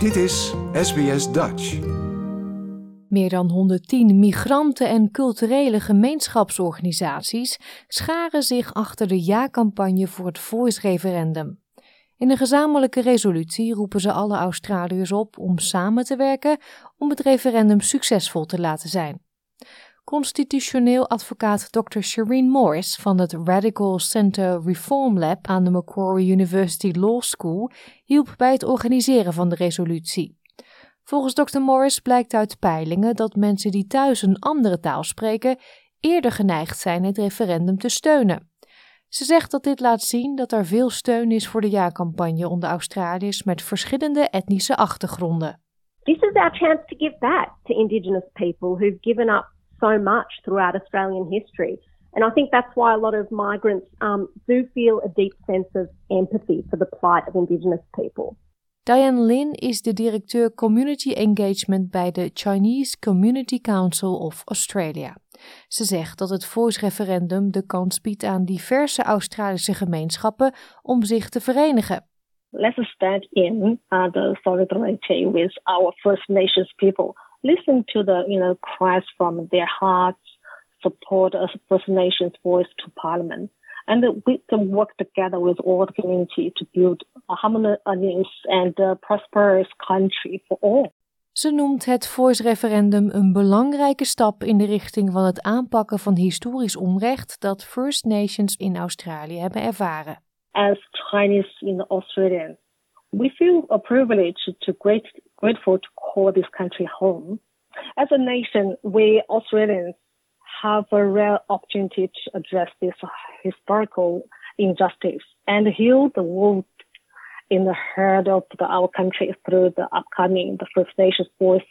Dit is SBS Dutch. Meer dan 110 migranten- en culturele gemeenschapsorganisaties scharen zich achter de ja-campagne voor het Voice-referendum. In een gezamenlijke resolutie roepen ze alle Australiërs op om samen te werken om het referendum succesvol te laten zijn. Constitutioneel advocaat Dr. Shireen Morris van het Radical Center Reform Lab aan de Macquarie University Law School hielp bij het organiseren van de resolutie. Volgens Dr. Morris blijkt uit peilingen dat mensen die thuis een andere taal spreken eerder geneigd zijn het referendum te steunen. Ze zegt dat dit laat zien dat er veel steun is voor de ja-campagne onder Australiërs met verschillende etnische achtergronden. This is our chance to give back to Indigenous people who've given up so much throughout Australian history. And I think that's why a lot of migrants um, do feel a deep sense of empathy for the plight of Indigenous people. Diane Lin is de directeur Community Engagement bij de Chinese Community Council of Australia. Ze zegt dat het Voice-referendum de kans biedt aan diverse Australische gemeenschappen om zich te verenigen. Let's stand in uh, the solidarity with our First Nations people listen to the you know cries from their hearts, support a First Nations voice to Parliament, and we can work together with all the community to build a harmonious and prosperous country for all. Ze noemt het Voice-referendum een belangrijke stap in de richting van het aanpakken van historisch onrecht dat First Nations in Australië hebben ervaren. As Chinese in Australia, we feel a privilege to great, grateful to call this country home. As a nation, we Australians have a rare opportunity to address this historical injustice and heal the wound in the heart of the, our country through the upcoming the First Nations Voice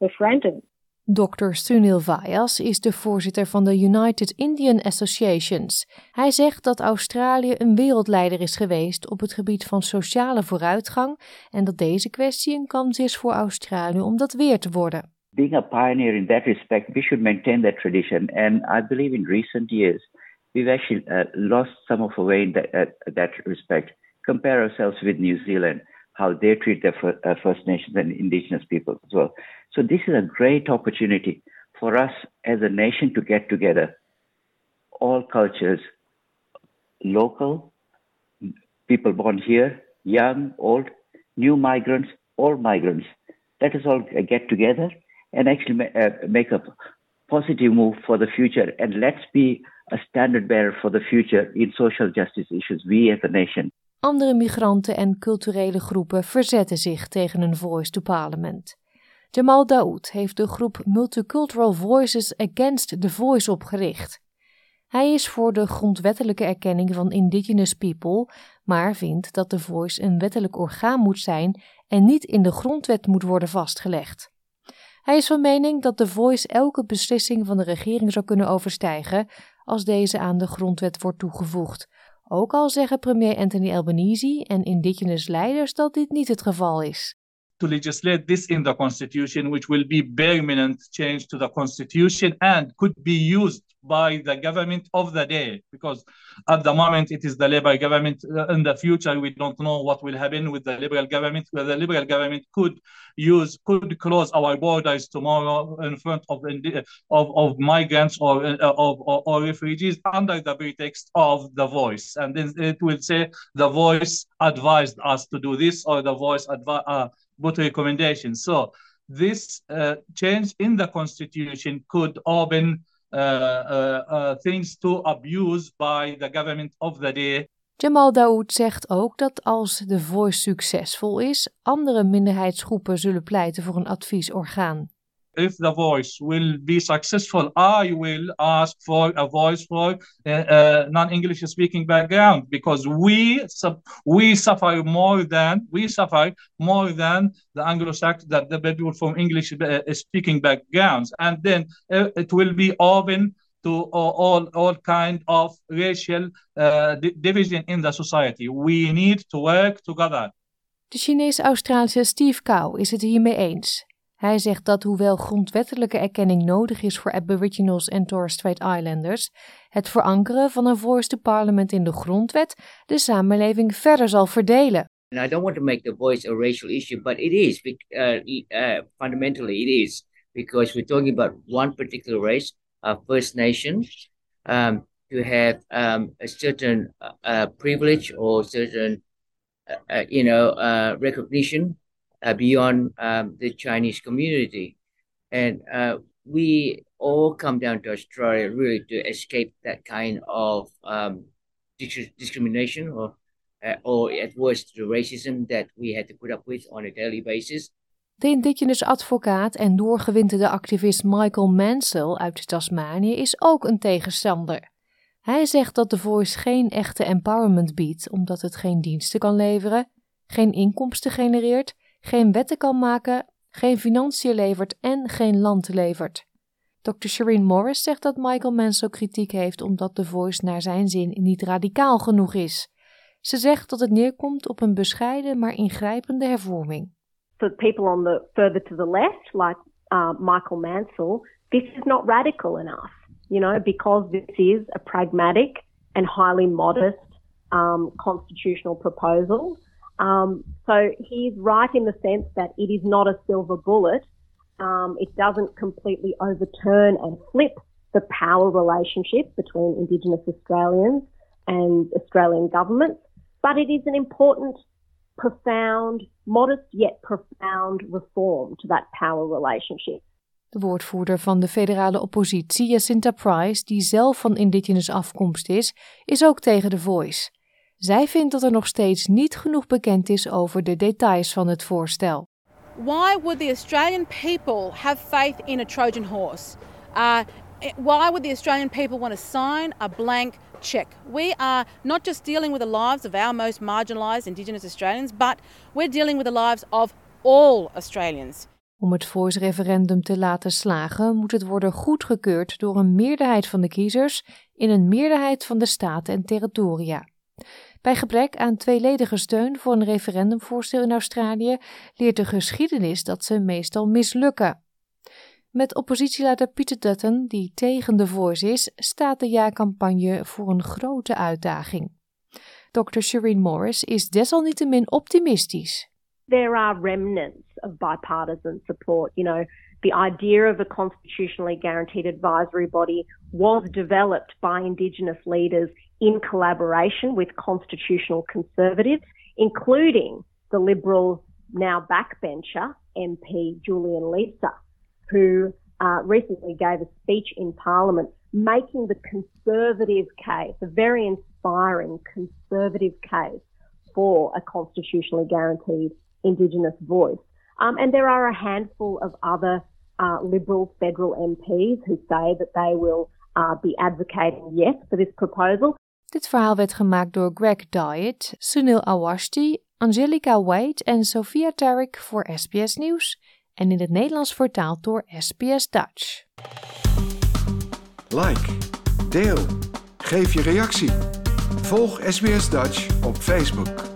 referendum. Dr. Sunil Vyas is de voorzitter van de United Indian Associations. Hij zegt dat Australië een wereldleider is geweest op het gebied van sociale vooruitgang en dat deze kwestie een kans is voor Australië om dat weer te worden. Being a pioneer in that respect, we should maintain that tradition. And I believe in recent years, we've actually uh, lost some of our way in that, uh, that respect. Compare ourselves with New Zealand how they treat their uh, First Nations and Indigenous peoples as well. So this is a great opportunity for us as a nation to get together, all cultures, local, people born here, young, old, new migrants, all migrants. Let us all get together and actually uh, make a positive move for the future. And let's be a standard bearer for the future in social justice issues, we as a nation. Andere migranten en culturele groepen verzetten zich tegen een voice to parliament. Jamal Daoud heeft de groep Multicultural Voices Against the Voice opgericht. Hij is voor de grondwettelijke erkenning van Indigenous people, maar vindt dat de Voice een wettelijk orgaan moet zijn en niet in de grondwet moet worden vastgelegd. Hij is van mening dat de Voice elke beslissing van de regering zou kunnen overstijgen als deze aan de grondwet wordt toegevoegd, ook al zeggen premier Anthony Albanese en indigenous leiders dat dit niet het geval is. To legislate this in the constitution, which will be permanent change to the constitution and could be used by the government of the day, because at the moment it is the Labour government. Uh, in the future, we don't know what will happen with the Liberal government. Where the Liberal government could use could close our borders tomorrow in front of of, of migrants or, uh, of or, or refugees under the pretext of the voice, and then it will say the voice advised us to do this or the voice advised. Uh, put recommendations. So this uh, change in the constitution could open uh, uh, uh, things to abuse by the government of the day. Jamal Daoud zegt ook dat als de Voice succesvol is, andere minderheidsgroepen zullen pleiten voor een adviesorgaan. If the voice will be successful, I will ask for a voice for uh, uh, non-English speaking background because we we suffer more than we suffer more than the Anglo-Saxon that the people from English uh, speaking backgrounds, and then uh, it will be open to all all kind of racial uh, division in the society. We need to work together. De Chinees-Australische Steve Cow is het hiermee eens. Hij zegt dat hoewel grondwettelijke erkenning nodig is voor Aboriginals en Torres Strait Islanders, het verankeren van een voice to parliament in de grondwet de samenleving verder zal verdelen. And I don't want to make the voice a racial issue, but it is. Uh, uh, fundamentally, it is because we're talking about one particular race, a First Nation, um, to have um, a certain uh, uh privilege or certain, uh, uh, you know, recognition beyond um, the Chinese community, and we all come down to Australia really to escape that kind of um, discrimination or uh, or at worst the racism that we had to put up with on a daily basis. De indigenous advocaat en doorgewinterde activist Michael Mansell uit Tasmanië is ook een tegenstander. Hij zegt dat de Voice geen echte empowerment biedt, omdat het geen diensten kan leveren, geen inkomsten genereert, geen wetten kan maken, geen financiën levert en geen land levert. Dr. Shireen Morris zegt dat Michael Mansell kritiek heeft omdat de Voice naar zijn zin niet radicaal genoeg is. Ze zegt dat het neerkomt op een bescheiden maar ingrijpende hervorming. For people on the further to the left, like uh, Michael Mansell, this is not radical enough. You know, because this is a pragmatic and highly modest um, constitutional proposal. Um, so he's right in the sense that it is not a silver bullet. Um, it doesn't completely overturn and flip the power relationship between Indigenous Australians and Australian governments. But it is an important, profound, modest yet profound reform to that power relationship. De woordvoerder van de federale oppositie, Jacinta Price, die zelf van indigenous afkomst is, is ook tegen de Voice. Zij vindt dat er nog steeds niet genoeg bekend is over de details van het voorstel. Why would the Australian people have faith in a Trojan horse? Uh, why would the Australian people want to sign a blank check. We are not just dealing with the lives of our most marginalised Indigenous Australians, but we're dealing with the lives of all Australians. Om het voice-referendum te laten slagen, moet het worden goedgekeurd door een meerderheid van de kiezers in een meerderheid van de staten en territoria. Bij gebrek aan tweeledige steun voor een referendumvoorstel in Australië leert de geschiedenis dat ze meestal mislukken. Met oppositieleider Peter Dutton, die tegen de Voice is, staat de jaarcampagne voor een grote uitdaging. Dr. Shireen Morris is desalniettemin optimistisch. There are remnants of bipartisan support. You know, the idea of a constitutionally guaranteed advisory body was developed by Indigenous leaders in collaboration with constitutional conservatives, including the Liberal now backbencher MP Julian Lisa. who uh, recently gave a speech in Parliament making the conservative case, a very inspiring conservative case for a constitutionally guaranteed Indigenous voice. Um, and there are a handful of other uh, Liberal federal MPs who say that they will uh, be advocating yes for this proposal. Dit verhaal werd gemaakt door Greg Diet, Sunil Awashti, Angelica Wade en Sophia Tarek voor SBS Nieuws en in het Nederlands vertaald door SBS Dutch. Like, deel, geef je reactie. Volg SBS Dutch op Facebook.